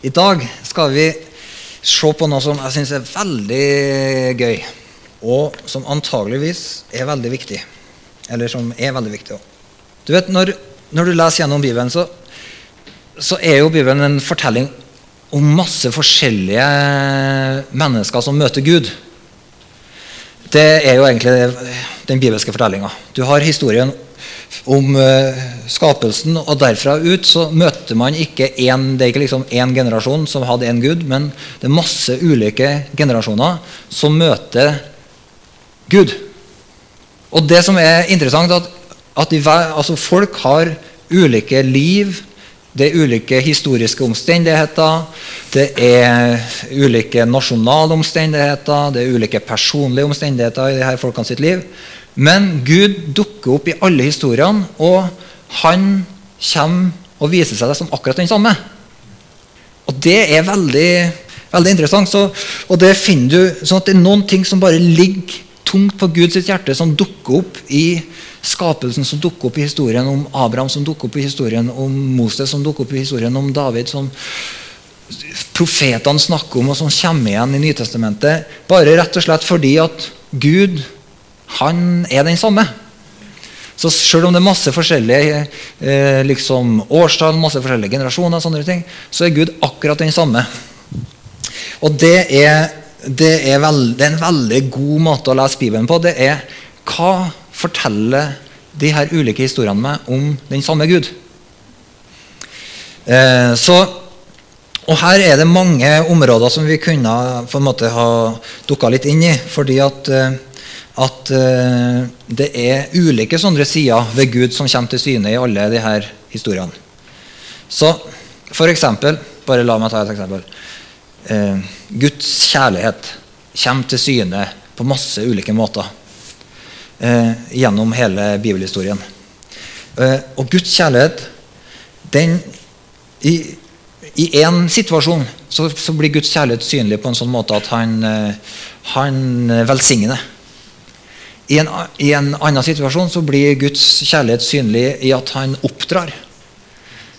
I dag skal vi se på noe som jeg syns er veldig gøy, og som antageligvis er veldig viktig. Eller som er veldig viktig òg. Du vet, når, når, du leser gjennom Bibelen, så, så er jo Bibelen en fortelling om masse forskjellige mennesker som møter Gud. Det er jo egentlig den bibelske fortellinga. Du har historien om uh, skapelsen, og derfra ut så møter man ikke én Det er ikke liksom én generasjon som hadde én gud, men det er masse ulike generasjoner som møter Gud. Og det som er interessant, at, at de, altså folk har ulike liv. Det er ulike historiske omstendigheter, det er ulike nasjonale omstendigheter, det er ulike personlige omstendigheter i disse folkene sitt liv. Men Gud dukker opp i alle historiene, og han kommer og viser seg som akkurat den samme. Og Det er veldig, veldig interessant. Så, og det finner du, sånn at det er noen ting som bare ligger tungt på Guds hjerte, som dukker opp i skapelsen, som dukker opp i historien om Abraham, som dukker opp i historien om Moses, som dukker opp i historien om David, som profetene snakker om, og som kommer igjen i Nytestamentet. Bare rett og slett fordi at Gud han er den samme. Så selv om det er masse forskjellige eh, liksom, årstall, masse forskjellige generasjoner, sånne ting, så er Gud akkurat den samme. Og det er, det er, veld, det er en veldig god måte å lese Bibelen på. Det er hva forteller de her ulike historiene meg om den samme Gud? Eh, så, og Her er det mange områder som vi kunne på en måte ha dukka litt inn i. fordi at eh, at uh, det er ulike sånne sider ved Gud som kommer til syne i alle disse historiene. Så for eksempel, bare la meg ta et eksempel. Uh, Guds kjærlighet kommer til syne på masse ulike måter uh, gjennom hele bibelhistorien. og Guds kjærlighet den, I én situasjon så, så, blir Guds kjærlighet synlig på en sånn måte at han, han velsigner. I en, I en, annen situasjon så blir Guds kjærlighet synlig i at han oppdrar.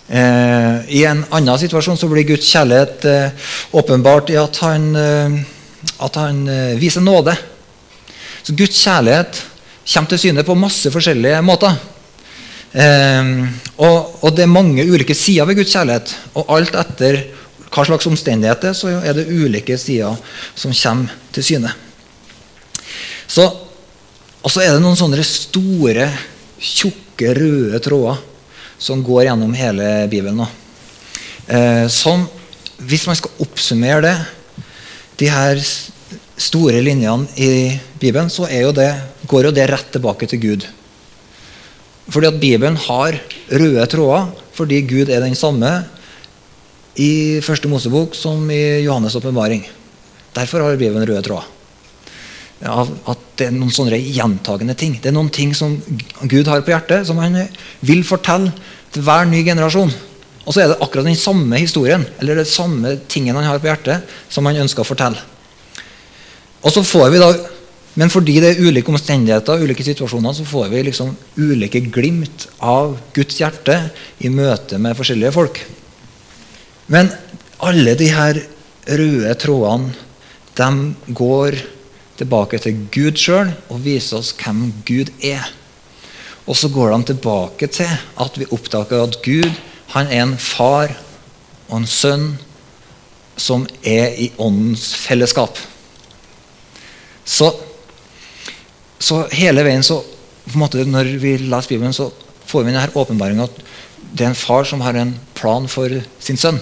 Eh, I en annen situasjon så blir Guds kjærlighet eh, åpenbart i at han, eh, at han eh, viser nåde. Så Guds kjærlighet kommer til syne på masse forskjellige måter. Eh, og, og, det er mange ulike sider ved Guds kjærlighet. Og alt etter hva slags omstendigheter så er det ulike sider som kommer til syne. Så og så er det noen sånne store, tjukke, røde tråder som går gjennom hele Bibelen. Eh, som, hvis man skal oppsummere det, de her store linjene i Bibelen, så jo det, går jo det rett tilbake til Gud. Fordi at Bibelen har røde tråder fordi Gud er den samme i første Mosebok som i Johannes' åpenbaring. Derfor har Bibelen røde tråder at det er noen sånne gjentagende ting. Det er noen ting som Gud har på hjertet, som han vil fortelle til hver ny generasjon. Og så er det akkurat den samme historien eller det samme tingen han har på hjertet, som han ønsker å fortelle. Og så får vi da, Men fordi det er ulike omstendigheter ulike situasjoner, så får vi liksom ulike glimt av Guds hjerte i møte med forskjellige folk. Men alle de her røde trådene de går tilbake til Gud sjøl og viser oss hvem Gud er. Og så går han tilbake til at vi oppdager at Gud han er en far og en sønn som er i åndens fellesskap. Så, så hele veien så måte Når vi leser Bibelen, så får vi denne åpenbaringa at det er en far som har en plan for sin sønn.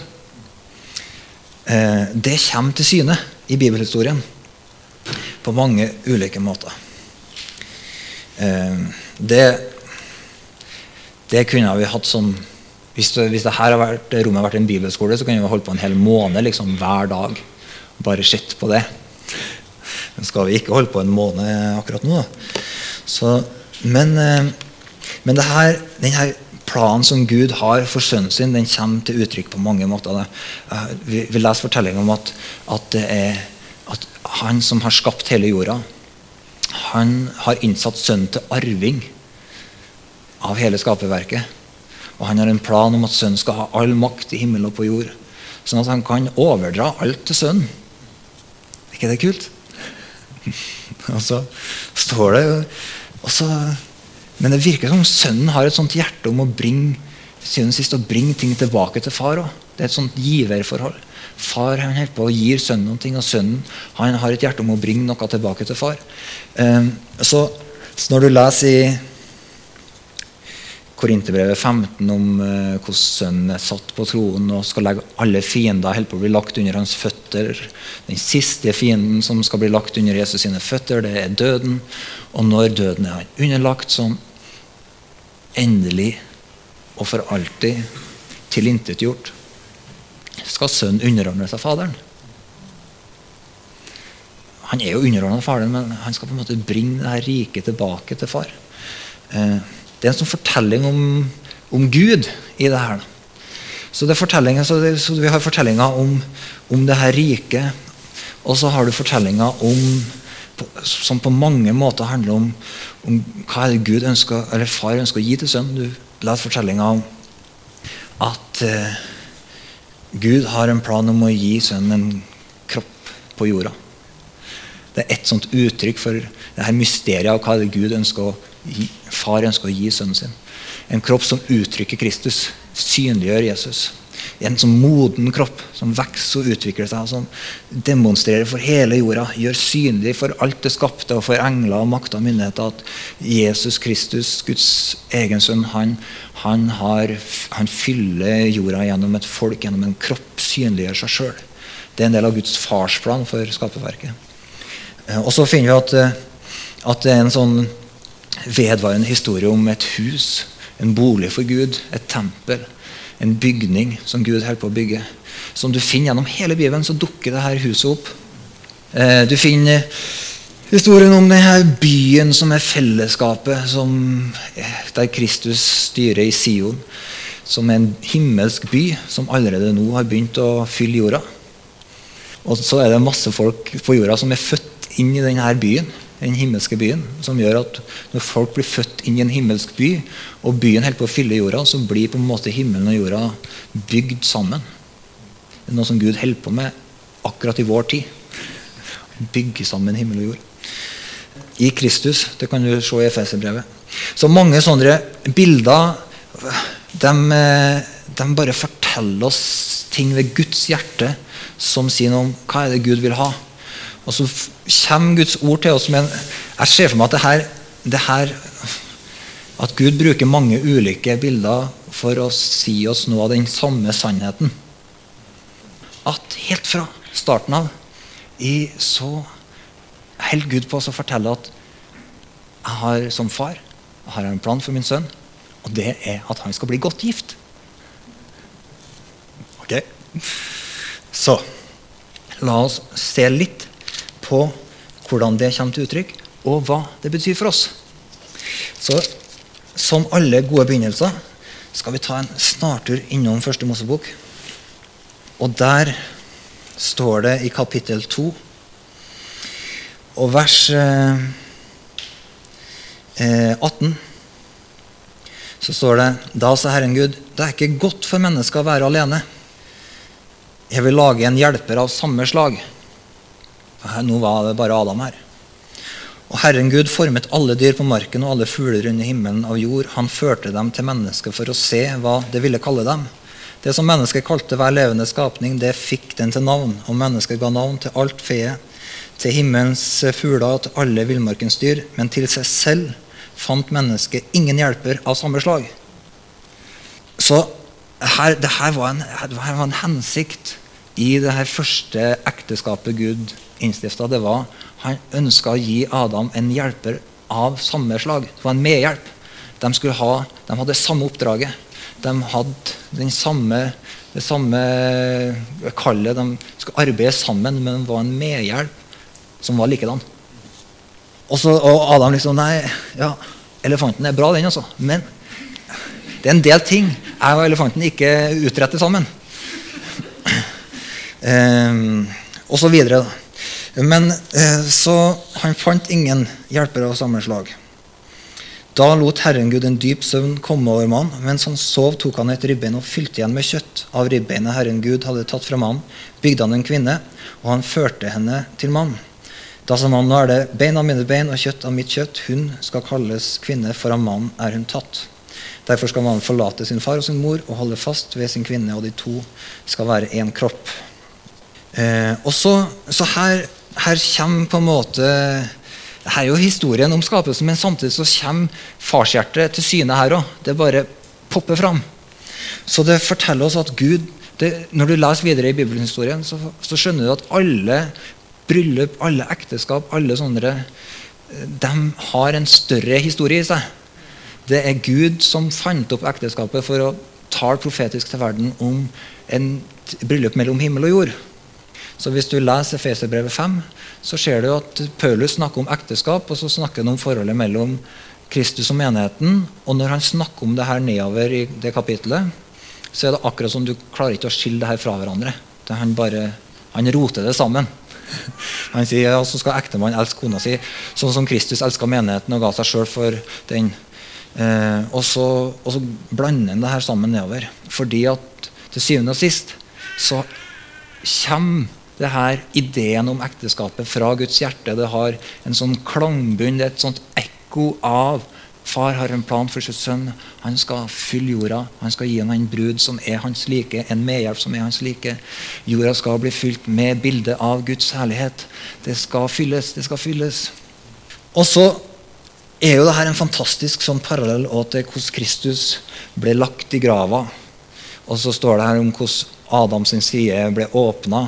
Eh, det kommer til syne i bibelhistorien på mange ulike måter. Eh, det, det kunne vi hatt som Hvis, hvis dette vært, rommet har vært en bibelskole, så kunne vi holdt på en hel måned liksom, hver dag. Bare sett på det. Men skal vi ikke holde på en måned akkurat nå. Så, men, eh, men det her, denne planen som Gud har for sønnen sin, den kommer til uttrykk på mange måter. Eh, vi leser fortellinga om at, at det er han som har skapt hele jorda, han har innsatt sønnen til arving av hele skaperverket. Og han har en plan om at sønnen skal ha all makt i himmel og på jord. sånn at han kan overdra alt til sønnen. Er ikke det kult? og så står det så, Men det virker som sønnen har et sånt hjerte om å bringe sist å bringe ting tilbake til far òg. Det er et sånt giverforhold. Far han holder på gir sønnen ting, og sønnen han har et hjerte om å bringe noe tilbake til far. Så, så, når du leser i Korinterbrevet 15 om uh, hvordan sønnen er satt på troen og skal legge alle fiender holder på å bli lagt under hans føtter Den siste fienden som skal bli lagt under Jesus sine føtter, det er døden. Og når døden er underlagt, som endelig og for alltid tilintetgjort, skal sønnen underordne seg faderen. Han er jo underordna faderen, men han skal på en måte bringe det her riket tilbake til far. Eh, det er en sånn fortelling om, om Gud i det her. Så, det så, det, så Vi har fortellinga om, om det her riket, og så har du fortellinga om som på mange måter handler om, om hva er det Gud ønsker, eller far ønsker å gi til sønnen. Du leser fortellinga om at eh, Gud har en plan om å gi sønnen en kropp på jorda. Det er et sånt uttrykk for det her mysteriet av hva Gud ønsker å gi, far ønsker å gi sønnen sin. En kropp som uttrykker Kristus, synliggjør Jesus. En sånn moden kropp som vokser og utvikler seg, som demonstrerer for hele jorda. Gjør synlig for alt det skapte og for engler og makter og myndigheter at Jesus Kristus, Guds egen sønn, han, han, har, han fyller jorda gjennom et folk, gjennom en kropp. Synliggjør seg sjøl. Det er en del av Guds farsplan for skaperverket. Eh, og så finner vi at, eh, at det er en sånn vedvarende historie om et hus, en bolig for Gud, et tempel en bygning som Gud holder på å bygge. Som du finner gjennom hele Bibelen, så dukker dette huset opp. Eh, du finner historien om denne byen som er fellesskapet som, der Kristus styrer i Sion. Som er en himmelsk by som allerede nå har begynt å fylle jorda. Og så er det masse folk på jorda som er født inn i denne byen den himmelske byen. Som gjør at når folk blir født inn i en himmelsk by, og byen holder på å fylle jorda, så blir på en måte himmelen og jorda bygd sammen. Det er noe som Gud holder på med akkurat i vår tid. Bygge sammen himmel og jord. I Kristus. Det kan du se i Efeserbrevet. Så mange sånne bilder de, de bare forteller oss ting ved Guds hjerte som sier noe om hva er det Gud vil ha. Og så kommer Guds ord til oss. Men jeg ser for meg at det her, det her At Gud bruker mange ulike bilder for å si oss noe av den samme sannheten. At helt fra starten av i så holder Gud på å fortelle at jeg har som far jeg har en plan for min sønn, og det er at han skal bli godt gift. Ok? Så la oss se litt på hvordan det kommer til uttrykk, og hva det betyr for oss. Så som alle gode begynnelser skal vi ta en snartur innom Første Mosebok. Og der står det i kapittel 2 og vers eh, 18 så står det Da sa Herren Gud, det er ikke godt for mennesker å være alene. Jeg vil lage en hjelper av samme slag. Nå var det bare Adam her. Og Herren Gud formet alle dyr på marken og alle fugler under himmelen av jord. Han førte dem til mennesket for å se hva det ville kalle dem. Det som mennesket kalte hver levende skapning, det fikk den til navn. Og mennesket ga navn til alt feet, til himmelens fugler og til alle villmarkens dyr. Men til seg selv fant mennesket ingen hjelper av samme slag. Så her, det her var en, her var en hensikt i det her første ekteskapet Gud innstifta, det var han ønska å gi Adam en hjelper av samme slag. Det var en medhjelp. De, ha, de hadde det samme oppdraget. De hadde samme, det samme kallet. De skulle arbeide sammen, men det var en medhjelp som var likedan. Og, så, og Adam liksom Nei, ja, elefanten er bra, den, altså. Men det er en del ting jeg og elefanten ikke utretter sammen. Um, og så videre. da. Men eh, så han fant ingen hjelpere av samme slag. Da lot Herren Gud en dyp søvn komme over mannen. Mens han sov, tok han et ribbein og fylte igjen med kjøtt. Av ribbeinet Herren Gud hadde tatt fra mannen, bygde han en kvinne, og han førte henne til mannen. Da sa mannen, nå er det bein av mine bein og kjøtt av mitt kjøtt. Hun skal kalles kvinne, for av mannen er hun tatt. Derfor skal mannen forlate sin far og sin mor og holde fast ved sin kvinne, og de to skal være én kropp. Eh, og så, så her, her kommer på en måte her er jo historien om skapelsen, men samtidig så kommer farshjertet til syne her òg. Det bare popper fram. Så det forteller oss at Gud det, Når du leser videre i bibelhistorien, så, så, skjønner du at alle bryllup, alle ekteskap, alle sånne de har en større historie i seg. Det er Gud som fant opp ekteskapet for å tale profetisk til verden om en bryllup mellom himmel og jord. Så Hvis du leser Feserbrevet 5, så ser du at Paulus snakker om ekteskap, og så snakker han om forholdet mellom Kristus og menigheten. Og når han snakker om det her nedover i det kapitlet, så er det akkurat som du klarer ikke å skille det her fra hverandre. Han bare, han roter det sammen. Han sier ja, så skal ektemann elske kona si sånn som Kristus elska menigheten og ga seg sjøl for den. Eh, og, så, og, så, blander han det her sammen nedover. Fordi at til syvende og sist så kommer det her ideen om ekteskapet fra Guds hjerte. Det har en sånn klangbunn, et sånt ekko av Far har en plan for sin sønn. Han skal fylle jorda. Han skal gi ham en brud som er hans like, en medhjelp som er hans like. Jorda skal bli fylt med bildet av Guds herlighet. Det skal fylles, det skal fylles. Og så er jo dette en fantastisk sånn parallell til hvordan Kristus ble lagt i grava. Og så står det her om hvordan Adams side ble åpna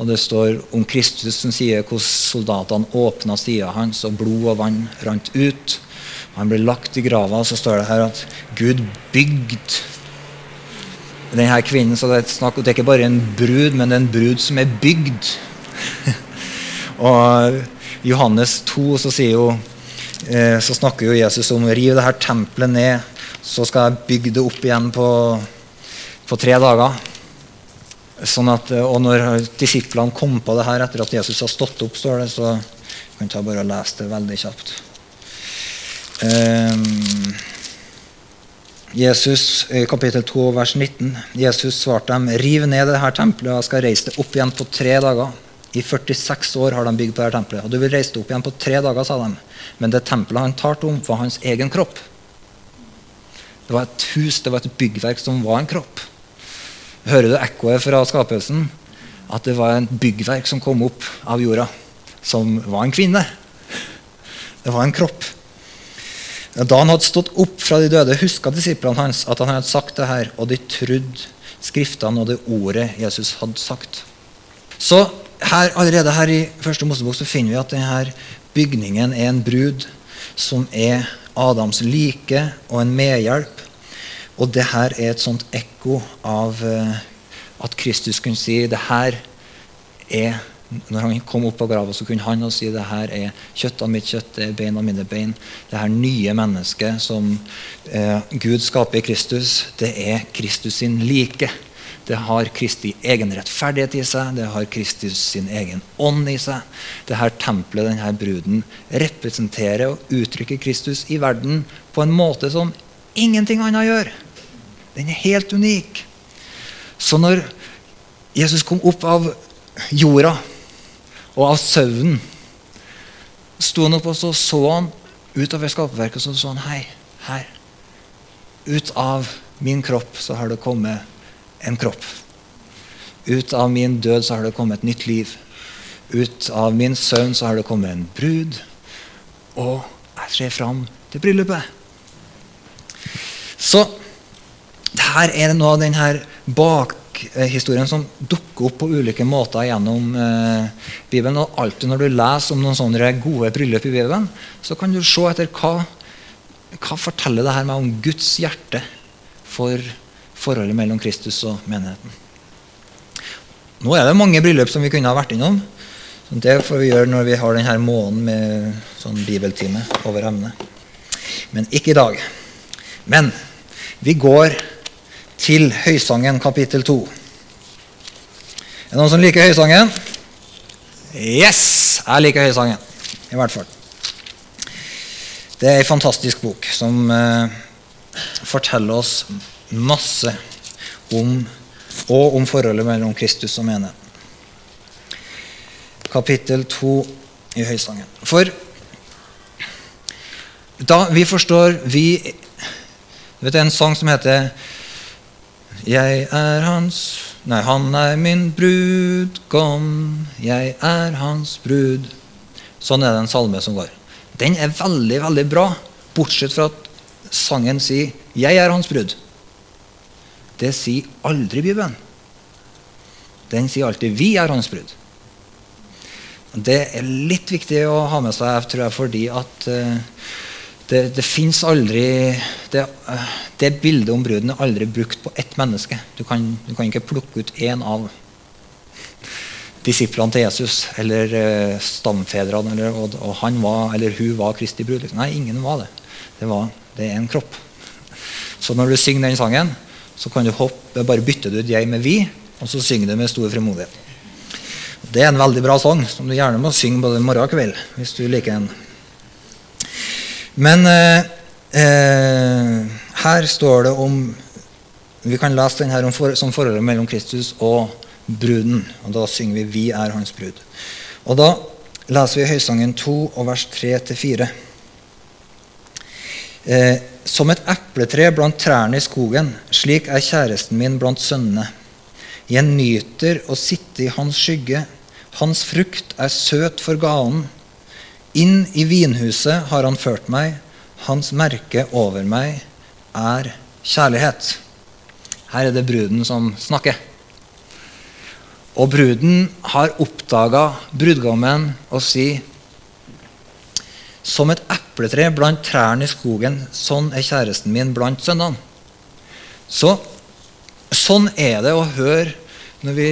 og det står om Kristus som sier hvordan soldatene åpna sida hans, og blod og vann rant ut. Han ble lagt i grava, og så står det her at Gud bygde denne kvinnen. Så det er, snakk, det er ikke bare en brud, men det er en brud som er bygd. og Johannes 2 så, jo, eh, så snakker jo Jesus om riv det her tempelet ned, så skal jeg bygge det opp igjen på, på tre dager. Sånn at, eh, og når disiplene kom på det her etter at Jesus har stått opp, står det, så kan jeg bare lese det veldig kjapt. Um, Jesus, kapittel 2, vers 19. Jesus svarte dem, riv ned det her tempelet, og jeg skal reise det opp igjen på tre dager. I 46 år har de bygd på dette tempelet, og du vil reise det opp igjen på tre dager, sa de. Men det tempelet han talte om, var hans egen kropp. Det var et hus, det var et byggverk som var en kropp. Hører du ekkoet fra skapelsen? At det var en byggverk som kom opp av jorda, som var en kvinne. Det var en kropp. Da han hadde stått opp fra de døde, huska disiplene hans at han hadde sagt det her, og de trodde Skriftene og det ordet Jesus hadde sagt. Så her, allerede her i første Mosebok så finner vi at denne bygningen er en brud som er Adams like og en medhjelp og det her er et sånt ekko av uh, at Kristus kunne si det her er når han kom opp av grava, så kunne han si det her er kjøtt av mitt kjøtt, det er bein av mine bein. Det her nye mennesket som eh, Gud skaper i Kristus, det er Kristus sin like. Det har Kristi egen rettferdighet i seg, det har Kristus sin egen ånd i seg. Det her tempelet, denne bruden, representerer og uttrykker Kristus i verden på en måte som ingenting annet gjør. Den er helt unik. Så når Jesus kom opp av jorda og av søvnen, sto han opp og så, så han utover skaperverket og så så han, hei, her. Ut av min kropp så har det kommet en kropp. Ut av min død så har det kommet et nytt liv. Ut av min søvn så har det kommet en brud. Og jeg ser fram til bryllupet. Så her er det noe av denne bakhistorien som dukker opp på ulike måter gjennom eh, Bibelen. Og alltid når du leser om noen sånne gode bryllup i Bibelen, så kan du se etter hva, hva forteller det her meg om Guds hjerte for forholdet mellom Kristus og menigheten. Nå er det mange bryllup som vi kunne ha vært innom. Det får vi gjøre når vi har denne måneden med sånn bibeltime over emnet. Men ikke i dag. Men vi går til Høysangen kapittel 2. Er det noen som liker Høysangen? Yes! Jeg liker Høysangen. I hvert fall. Det er ei fantastisk bok som eh, forteller oss masse om og om forholdet mellom Kristus og menigheten. Kapittel 2 i Høysangen. For da vi forstår vi vet, Det er en sang som heter 'Jeg er hans Nei, han er min brudgom, jeg er hans brud. Sånn er det en salme som går. Den er veldig, veldig bra, bortsett fra at sangen sier 'Jeg er hans brud'. Det sier aldri Bibelen. Den sier alltid 'vi er hans brud'. Det er litt viktig å ha med seg tror jeg, fordi at uh, det, det fins aldri det, det, bildet om bruden er aldri brukt på ett menneske. Du kan, du kan ikke plukke ut én av disiplene til Jesus eller uh, stamfedrene, eller, og, og, han var, eller hun var Kristi brud. Liksom. Nei, ingen var det. Det, var, det er en kropp. Så når du synger den sangen, så kan du hoppe, bare bytte ut 'jeg' med 'vi', og så synger du med stor frimodighet. Det er en veldig bra sang som du gjerne må synge både morgen og kveld. hvis du liker den. Men eh, eh, her står det om Vi kan lese den her for, som forholdet mellom Kristus og bruden. og Da synger vi 'Vi er hans brud'. Og Da leser vi Høysangen 2 og vers 3-4. Eh, som et epletre blant trærne i skogen, slik er kjæresten min blant sønnene. Jeg nyter å sitte i hans skygge, hans frukt er søt for ganen. Inn i vinhuset har han ført meg, hans merke over meg er kjærlighet. Her er det bruden som snakker. Og bruden har oppdaga brudgommen og sier som et epletre blant trærne i skogen, sånn er kjæresten min blant sønnene. Så, sånn er det å høre når vi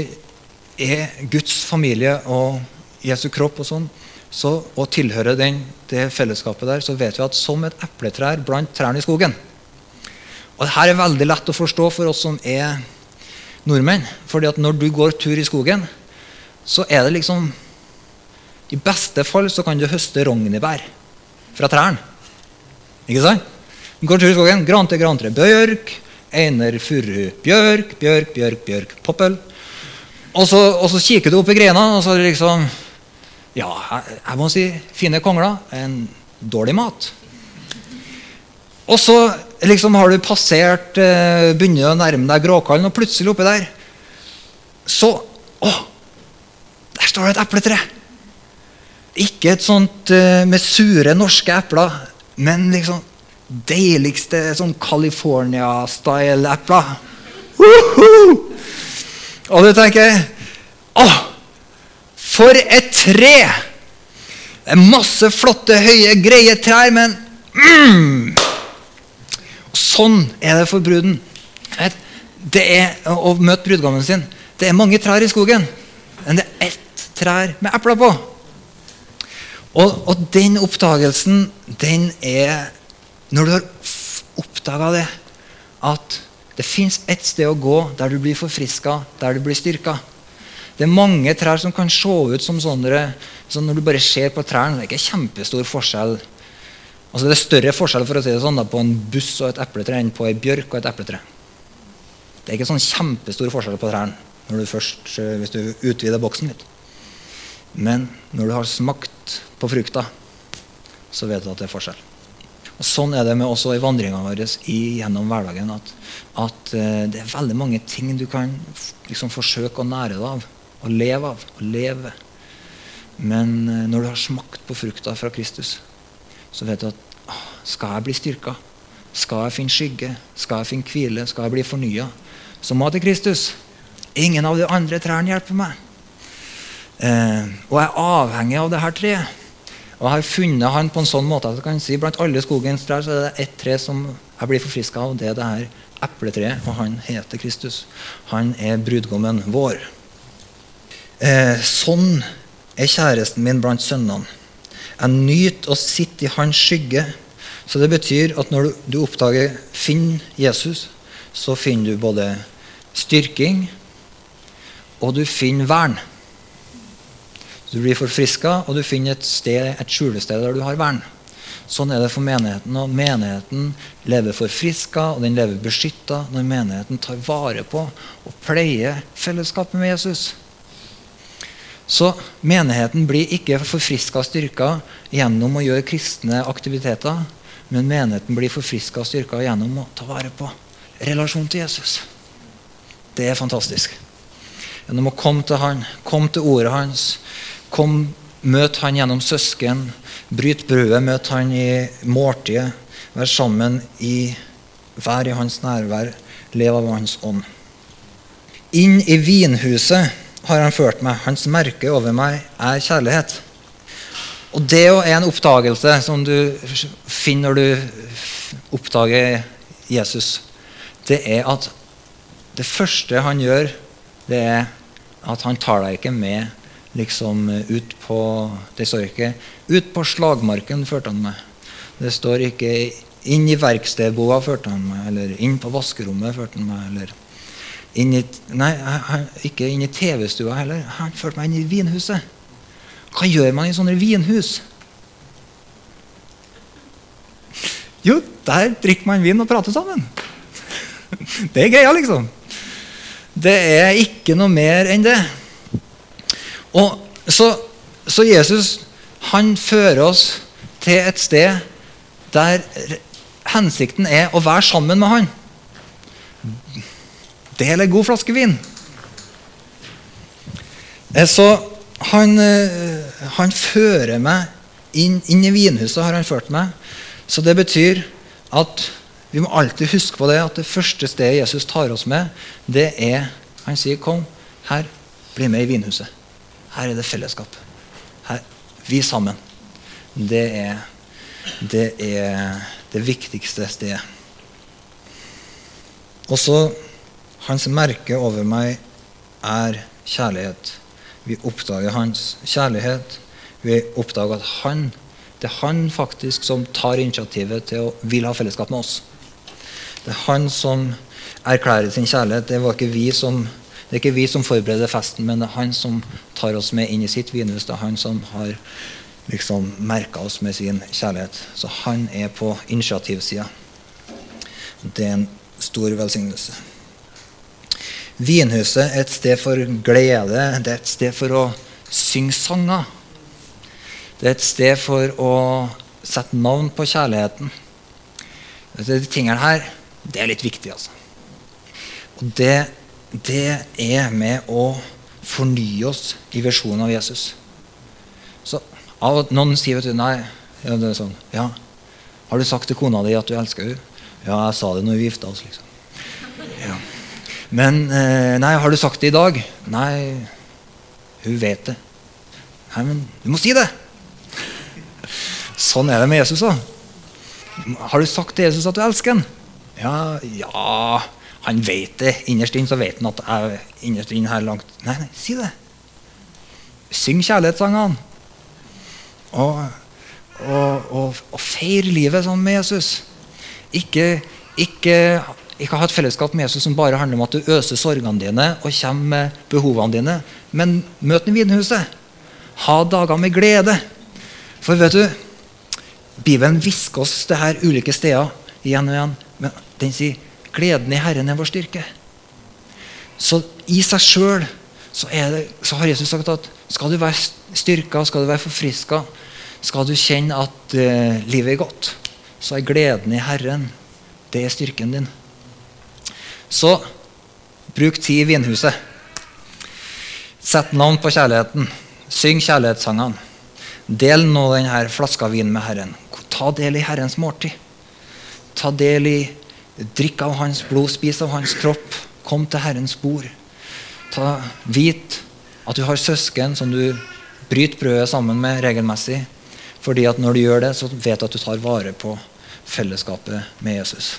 er Guds familie og Jesu kropp og sånn, så, og tilhører den, det fellesskapet der, så vet vi at som et epletrær blant trærne i skogen. Og Dette er veldig lett å forstå for oss som er nordmenn. fordi at når du går tur i skogen, så er det liksom I beste fall så kan du høste rognebær fra trærne. Ikke sant? Du Går tur i skogen. Grante, grantre, bjørk. Einer, furu, bjørk, bjørk, bjørk, bjørk, poppel. Og så, og så kikker du opp i grena, og så liksom Ja, jeg, må si fine kongler. En dårlig mat. Og så liksom har du passert, eh, begynner å nærme deg Gråkallen, og plutselig oppi der så Å! Der står det et epletre! Ikke et sånt uh, med sure norske epler, men liksom deiligste sånn California-style-epler. Uh! Og du tenker Å, for et tre! Det er masse flotte, høye, greie trær, men mm! Sånn er det for bruden. Det er å møte brudgommen sin. Det er mange trær i skogen, men det er ett trær med epler på. Og, og, den oppdagelsen, den er Når du har oppdaga det, at det fins ett sted å gå der du blir forfriska, der du blir styrka. Det er mange trær som kan se ut som sånne så Når du bare ser på trærne, det er ikke kjempestor forskjell. Altså Det er større forskjell for å si det sånn da, på en buss og et epletre enn på ei bjørk og et epletre. Det er ikke sånn kjempestor forskjell på trærne når du først, hvis du utvider boksen litt. Men når du har smakt på frukta, så vet du at det er forskjell. Og Sånn er det med også i vandringa vår gjennom hverdagen. At, at, uh, det er veldig mange ting du kan liksom, forsøke å nære deg av. Og leve av. å leve. Men uh, når du har smakt på frukta fra Kristus, så vet du at uh, skal jeg bli styrka? Skal jeg finne skygge? Skal jeg finne hvile? Skal jeg bli fornya? Så må jeg til Kristus. Ingen av de andre trærne hjelper meg. Eh, og jeg er avhengig av dette treet. Og jeg har funnet han på en sånn måte at jeg kan si blant alle skogens trær så er det ett tre som jeg blir forfriska av. Det er det her epletreet, og han heter Kristus. Han er brudgommen vår. Eh, sånn er kjæresten min blant sønnene. Jeg nyter å sitte i hans skygge. Så det betyr at når du oppdager Finn Jesus, så finner du både styrking og du finner vern. Du blir forfriska, og du finner et, sted, et skjulested der du har vern. Sånn er det for menigheten. Og menigheten lever forfriska, og den lever beskytta når menigheten tar vare på og pleier fellesskapet med Jesus. Så menigheten blir ikke forfriska og styrka gjennom å gjøre kristne aktiviteter, men menigheten blir forfriska og styrka gjennom å ta vare på relasjonen til Jesus. Det er fantastisk. Gjennom å komme til han, komme til ordet hans, kom, møte han gjennom søsken, bryte brødet, møte han i måltidet, være sammen i være i hans nærvær, leve av hans ånd. Inn i vinhuset har han ført meg. Hans merke over meg er kjærlighet. Og det er en oppdagelse som du finner når du oppdager Jesus. Det er at det første han gjør, det er at han tar deg ikke med liksom ut på Det står ikke 'ut på slagmarken' førte han meg. Det står ikke 'inn i verkstedboa' førte han meg, eller 'inn på vaskerommet' førte han meg. eller inn i, Nei, ikke inn i TV-stua heller. Han førte meg inn i vinhuset. Hva gjør man i sånne vinhus? Jo, der drikker man vin og prater sammen. Det er greia, liksom. Det er ikke noe mer enn det. Og så, så Jesus han fører oss til et sted der hensikten er å være sammen med han. Del en god flaske vin. Eh, så han, eh, han fører meg inn, inn, i vinhuset. har han ført meg. Så det betyr at vi må alltid huske på det at det første stedet Jesus tar oss med, det er Han sier, 'Kom her, bli med i vinhuset'. Her er det fellesskap. Her, vi sammen. Det er, det er det viktigste stedet. Og så Hans merke over meg er kjærlighet. Vi oppdager hans kjærlighet. Vi oppdager at han, det er han faktisk som tar initiativet til å vil ha fellesskap med oss. Det er han som erklærer sin kjærlighet. Det, ikke som, det er ikke vi som forbereder festen, men det er han som tar oss med inn i sitt vinhus. Det er han som har liksom merka oss med sin kjærlighet. Så han er på initiativsida. Det er en stor velsignelse. Vinhuset er et sted for glede. Det er et sted for å synge sanger. Det er et sted for å sette navn på kjærligheten. De tingene her det er litt viktig, altså. Og det, det er med å fornye oss i visjonen av Jesus. Så av at Noen sier vet du, nei, ja, det er sånn, ja, Har du sagt til kona di at du elsker henne? Ja, jeg sa det når vi gifta oss. liksom. Men eh, Nei, har du sagt det i dag? Nei, hun vet det. Nei, men du må si det! Sånn er det med Jesus da. Har du sagt til Jesus at du elsker ham? Ja, ja Han vet det. Innerst inne så vet han at jeg innerst inne her langt Nei, nei, si det. Syng kjærlighetssangene. Og, og, og, og feir livet sammen med Jesus. Ikke, ikke, ikke, ha et fellesskap med Jesus som bare handler om at du øser sorgene dine og kommer med behovene dine. Men møt den i vinhuset. Ha dager med glede. For vet du, Bibelen hvisker oss det her ulike steder igjen og igjen. Men den sier 'gleden i Herren er vår styrke'. Så i seg sjøl så, så, har Jesus sagt at skal du være styrka, skal du være forfriska, skal du kjenne at uh, livet er godt, så er gleden i Herren det er styrken din. Så bruk tid i vinhuset. Sett navn på kjærligheten. Syng kjærlighetssangene. Del nå denne flaska vin med Herren. Ta del i Herrens måltid. Ta del i Drikk av hans blod, spis av hans kropp. Kom til Herrens bord. Ta, vit at du har søsken som du bryter brødet sammen med regelmessig. Fordi at når du gjør det, så vet du at du tar vare på fellesskapet med Jesus.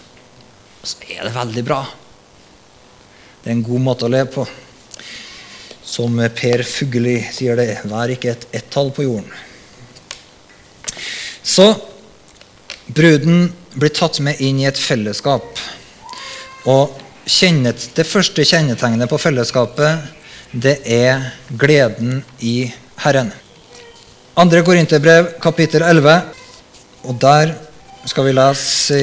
Så er det veldig bra. Det er en god måte å leve på. Som Per Fugelli sier det, vær ikke et ett-tall på jorden. Så bruden blir tatt med inn i et fellesskap. Og kjennet, Det første kjennetegnet på fellesskapet det er gleden i Herren. Andre Korinterbrev, kapittel 11, Og der skal vi lese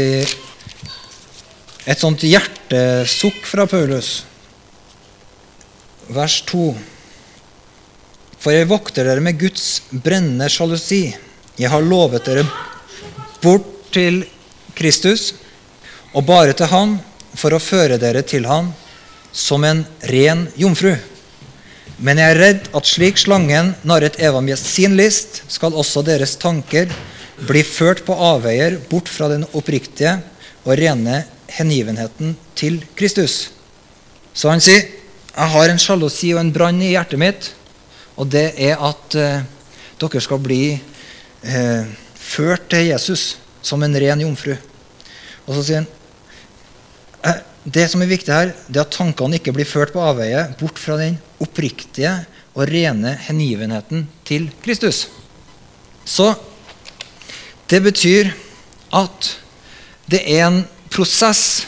et sånt hjertesukk fra Paulus. Vers 2. For jeg vokter dere med Guds brennende sjalusi. Jeg har lovet dere bort til Kristus, og bare til Han, for å føre dere til Han som en ren jomfru. Men jeg er redd at slik slangen narret Eva med sin list, skal også deres tanker bli ført på avveier bort fra den oppriktige og rene hengivenheten til Kristus. Så han sier, 'Jeg har en sjalusi og en brann i hjertet mitt', og det er at eh, dere skal bli eh, ført til Jesus som en ren jomfru. Og så sier han eh, det som er viktig her, det er at tankene ikke blir ført på avveie bort fra den oppriktige og rene hengivenheten til Kristus. Så det betyr at det er en prosess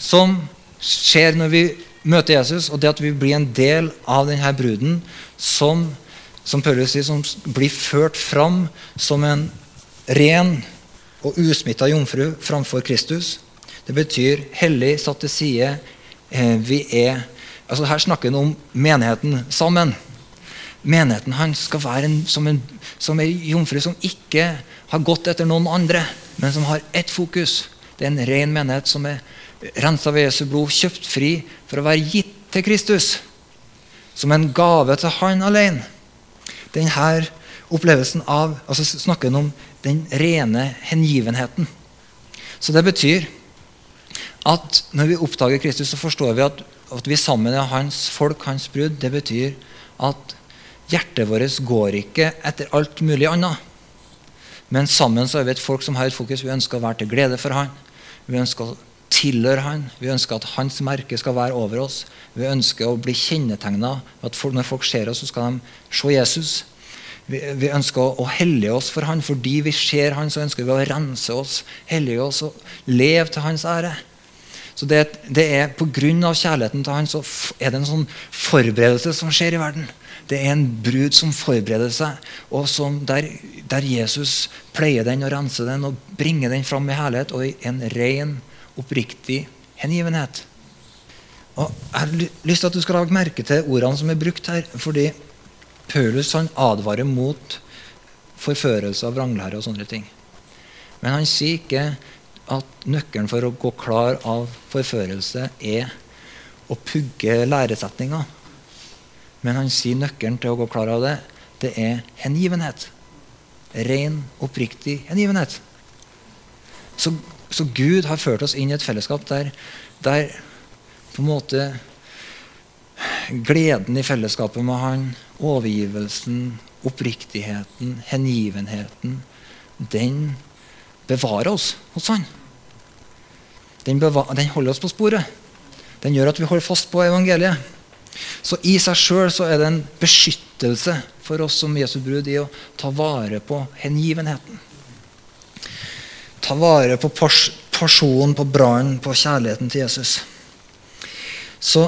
som skjer når vi møter Jesus, og det at vi blir en del av denne bruden som, som sier, som blir ført fram som en ren og usmitta jomfru framfor Kristus. Det betyr hellig, satt til side. Eh, vi er altså Her snakker han om menigheten sammen. Menigheten hans skal være en, som, en, som en jomfru som ikke har gått etter noen andre, men som har ett fokus. Det er en ren menighet som er rensa ved Jesu blod, kjøpt fri for å være gitt til Kristus. Som en gave til Han alene. Denne opplevelsen av altså snakker om den rene hengivenheten. Så det betyr at når vi oppdager Kristus, så forstår vi at, at vi sammen er hans folk, hans brud. Det betyr at hjertet vårt går ikke etter alt mulig annet. Men sammen så er vi et folk som har et fokus. Vi ønsker å være til glede for Han. Vi ønsker å tilhøre Han. Vi ønsker at Hans merke skal være over oss. Vi ønsker å bli kjennetegna når folk ser oss, så skal de se Jesus. Vi, vi ønsker å, å hellige oss for Han. Fordi vi ser Han, så ønsker vi å rense oss, hellige oss og leve til Hans ære. Så det, det er Pga. kjærligheten til Han så er det en sånn forberedelse som skjer i verden. Det er en brud som forbereder seg, og der, der, Jesus pleier den og renser den og bringer den fram i herlighet og i en ren, oppriktig hengivenhet. Og Jeg har lyst til at du skal lage merke til ordene som er brukt her. fordi Paulus han advarer mot forførelse av vranglære og sånne ting. Men han sier ikke at nøkkelen for å gå klar av forførelse er å pugge læresetninger. Men han sier nøkkelen til å gå klar av det, det er hengivenhet. Ren, oppriktig hengivenhet. Så, så, Gud har ført oss inn i et fellesskap der, der på en måte gleden i fellesskapet med Han, overgivelsen, oppriktigheten, hengivenheten, den bevarer oss hos Han. Den, den holder oss på sporet. Den gjør at vi holder fast på evangeliet. Så i seg sjøl er det en beskyttelse for oss som Jesu brud i å ta vare på hengivenheten. Ta vare på personen, på brannen, på kjærligheten til Jesus. Så,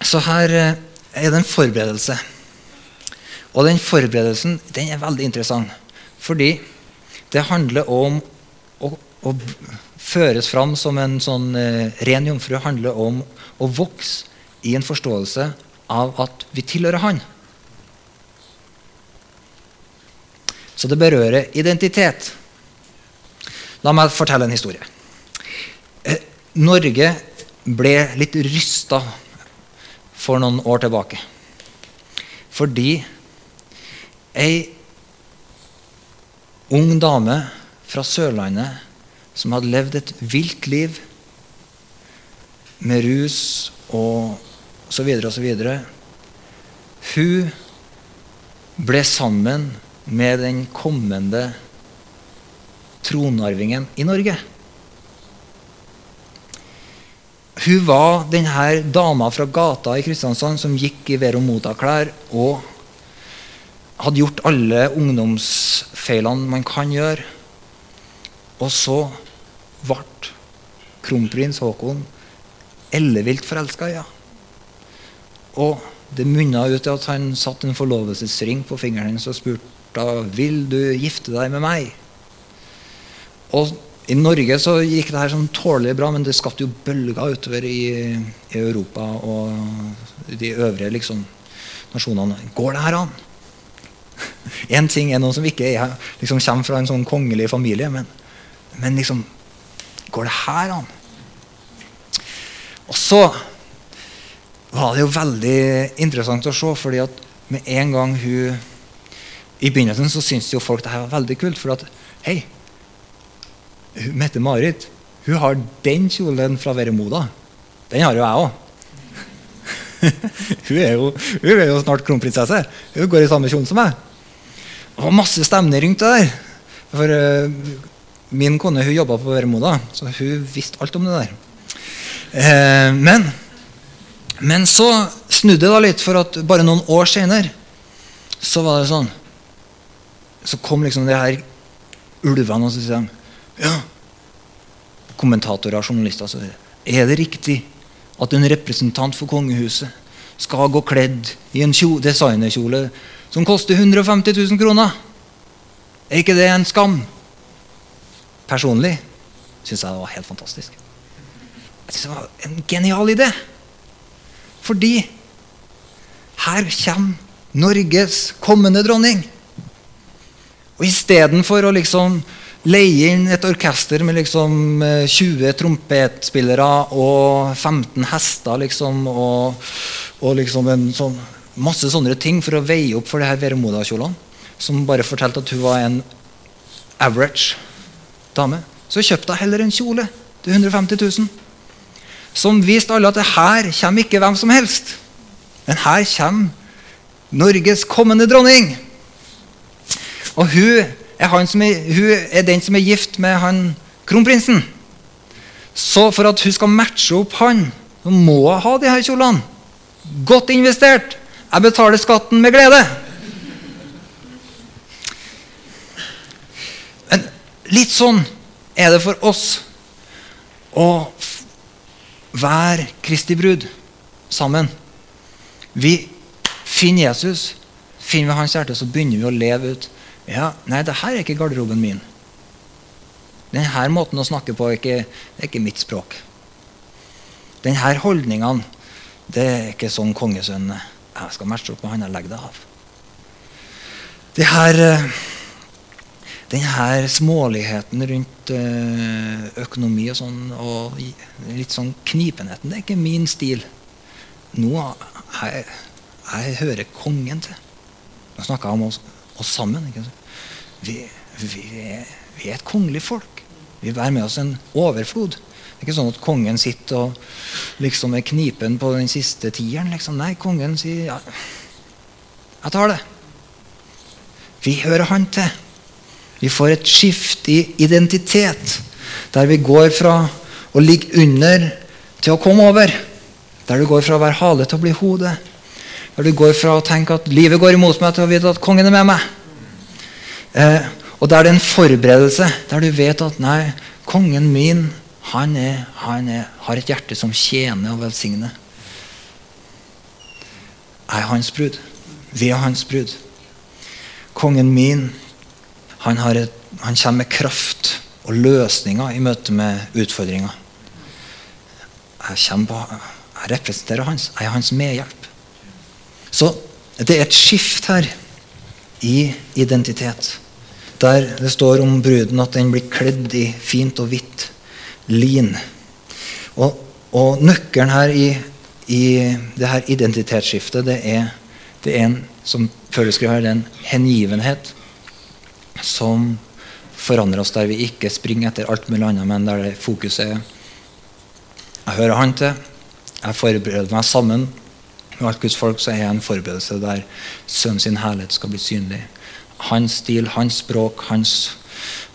så her eh, er det en forberedelse. Og den forberedelsen den er veldig interessant. Fordi det handler om å, å føres fram som en sånn eh, ren jomfru. handler om å vokse i en forståelse av at vi tilhører Han. Så det berører identitet. La meg fortelle en historie. Eh, Norge ble litt rysta for noen år tilbake. Fordi ei ung dame fra Sørlandet som hadde levd et vilt liv med rus og så videre. Hun ble sammen med den kommende tronarvingen i Norge. Hun var denne dama fra gata i Kristiansand som gikk i Vero Moda-klær og hadde gjort alle ungdomsfeilene man kan gjøre. Og så ble kronprins Haakon ellevilt forelska i ja. henne. Og det munna ut til at han satte en forlovelsesring på fingeren hennes og spurte vil du gifte deg med meg. og I Norge så gikk det her sånn tålelig bra, men det skapte jo bølger utover i, i Europa og de øvrige liksom, nasjonene. Går det her an? Én ting er noen som ikke er, liksom, kommer fra en sånn kongelig familie, men, men liksom Går det her an? Og så var det jo veldig interessant å se, fordi at med en gang hun I begynnelsen så syntes jo folk det her var veldig kult. For at Hei, Mette-Marit hun har den kjolen fra Veremoda. Den har jo jeg òg. hun, er jo, hun er jo snart kronprinsesse. Hun går i samme kjolen som meg. Det var masse stemning rundt det der. For uh, min kone hun jobba på Veremoda, så hun visste alt om det der. Uh, men, men så snudde det litt, for at bare noen år senere så var det sånn Så kom liksom de her ulvene og så sier de, ja, kommentatorer journalister så er det riktig at en representant for kongehuset skal gå kledd i en designerkjole som koster 150 000 kroner. Er ikke det en skam? Personlig syns jeg det var helt fantastisk. Jeg synes Det var en genial idé. Fordi her kommer Norges kommende dronning. Og istedenfor å liksom leie inn et orkester med liksom 20 eh, trompetspillere og 15 hester liksom, og, og liksom sånn, masse sånne ting for å veie opp for det her Veremoda-kjolene, som bare fortalte at hun var en average dame, så kjøpte hun heller en kjole til 150 000. Som viste alle at det her kommer ikke hvem som helst. Men her kommer Norges kommende dronning. Og hun er, er, hun er den som er gift med han kronprinsen. Så for at hun skal matche opp han, så må hun ha de her kjolene. Godt investert. Jeg betaler skatten med glede. Men litt sånn er det for oss å være Kristi brud sammen. Vi finner Jesus, finner vi hans hjerte, så begynner vi å leve ut. Ja, Nei, det her er ikke garderoben min. Denne måten å snakke på er ikke, er ikke mitt språk. Denne holdningene det er ikke sånn kongesønn Jeg skal matche opp med han jeg legger det av. Det her, eh, denne småligheten rundt eh, økonomi og sånn, og litt sånn knipenheten, det er ikke min stil. Nå jeg, jeg hører kongen til. Nå snakker jeg om oss, oss sammen. Vi, vi, vi, er, et kongelig folk. Vi bærer med oss en overflod. Det er ikke sånn at kongen sitter og liksom er knipen på den siste tieren. Liksom. Nei, kongen sier ja, 'Jeg tar det'. Vi hører han til. Vi får et skift i identitet, der vi går fra å ligge under til å komme over. Der du går fra å være hale til å bli hode. Der du går fra å tenke at livet går imot meg, til å vite at kongen er med meg. Eh, og der det er en forberedelse, der du vet at nei, kongen min han, er, han er, har et hjerte som tjener og velsigner. Jeg er hans brud. Vi er hans brud. Kongen min han, et, han kommer med kraft og løsninger i møte med utfordringer. Jeg, på, jeg representerer hans. Jeg er hans medhjelp. Så det er et skift her i identitet. Der det står om bruden at den blir kledd i fint og hvitt lin. Og, og nøkkelen her i, i det her identitetsskiftet, det er, det er en som føler her, det er en hengivenhet som forandrer oss der vi ikke springer etter alt mulig annet, men der det fokuset er Jeg hører han til. Jeg forbereder meg sammen med alt Guds folk, så er jeg en forberedelse der Sønnen sin herlighet skal bli synlig. Hans stil, hans språk, hans,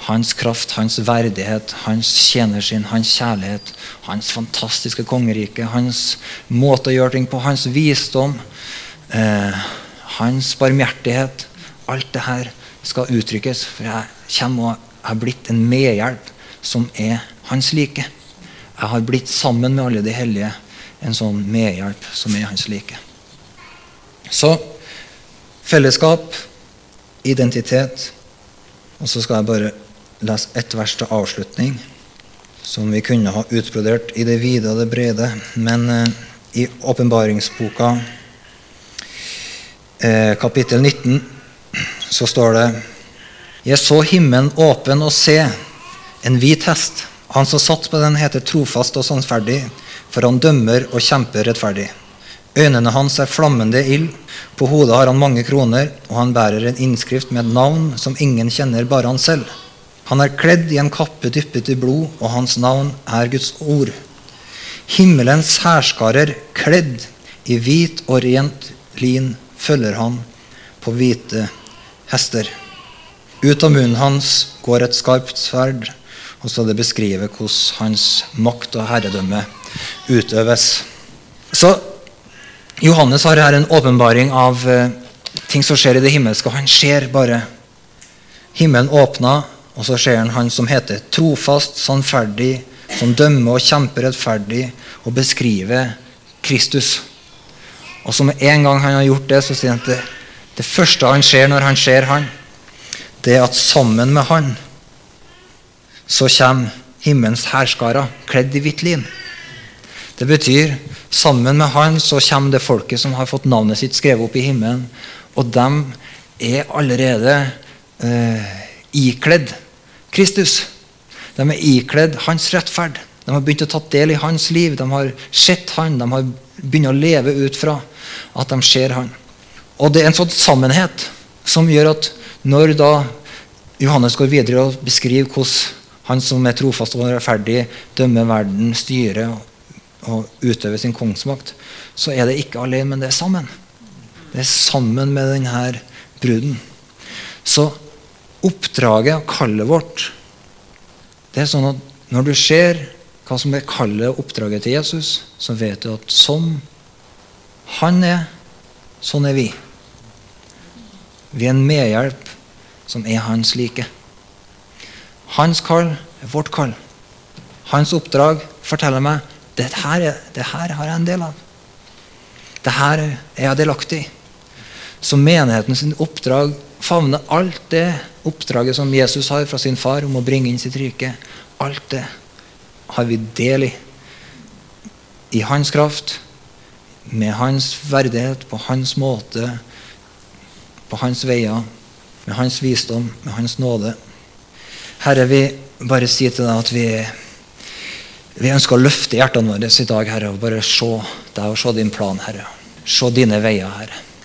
hans kraft, hans verdighet, hans tjenersinn, hans kjærlighet, hans fantastiske kongerike, hans måte å gjøre ting på, hans visdom, eh, hans barmhjertighet. Alt det her skal uttrykkes. For jeg kommer og har blitt en medhjelp som er hans like. Jeg har blitt sammen med alle de hellige en sånn medhjelp som er hans like. Så fellesskap, identitet Og så skal jeg bare lese ett vers til avslutning, som vi kunne ha utbrodert i det vide og det brede. Men eh, i åpenbaringsboka, eh, kapittel 19, så står det Jeg så himmelen åpen og se en hvit hest. Han som satt på den, heter trofast og sannferdig, for han dømmer og kjemper rettferdig. Øynene hans er flammende ild, på hodet har han mange kroner, og han bærer en innskrift med et navn som ingen kjenner, bare han selv. Han er kledd i en kappe dyppet i blod, og hans navn er Guds ord. Himmelens hærskarer, kledd i hvit og rent lin, følger han på hvite hester. Ut av munnen hans går et skarpt sverd, og så det beskriver hvordan hans makt og herredømme utøves. Så Johannes har her en åpenbaring av eh, ting som skjer i det himmelske. Han ser bare himmelen åpna, og så ser han han som heter trofast, sannferdig, som dømmer og kjemper rettferdig, og beskriver Kristus. Og så med en gang han har gjort det, så sier han at det, første han ser når han ser han, det er at sammen med han så kommer himmelens hærskarer kledd i hvitt lin. Det betyr sammen med han så kommer det folket som har fått navnet sitt skrevet opp i himmelen. Og de er allerede eh, ikledd Kristus. De er ikledd hans rettferd. De har begynt å ta del i hans liv. De har sett han. De har begynt å leve ut fra at de ser han. Og det er en sånn sammenhet som gjør at når da Johannes går videre og beskriver hvordan han som er trofast og rettferdig, dømmer verden, styrer og utøver sin kongsmakt, så er det ikke alene, men det er sammen. Det er sammen med denne bruden. Så oppdraget og kallet vårt det er sånn at Når du ser hva som er kallet og oppdraget til Jesus, så vet du at sånn han er, sånn er vi. Vi er en medhjelp som er hans like. Hans kall er vårt kall. Hans oppdrag forteller meg det her, har jeg en del av. Det her er jeg delaktig i. Så menighetens oppdrag favner alt det oppdraget som Jesus har fra sin far om å bringe inn sitt rike. Alt det har vi del i. I hans kraft, med hans verdighet, på hans måte, på hans veier, med hans visdom, med hans nåde. Herre, vi bare sier til deg at vi, vi ønsker å løfte hjertene våre i dag, Herre, og bare se deg og se din plan, Herre. Se dine veier, Herre.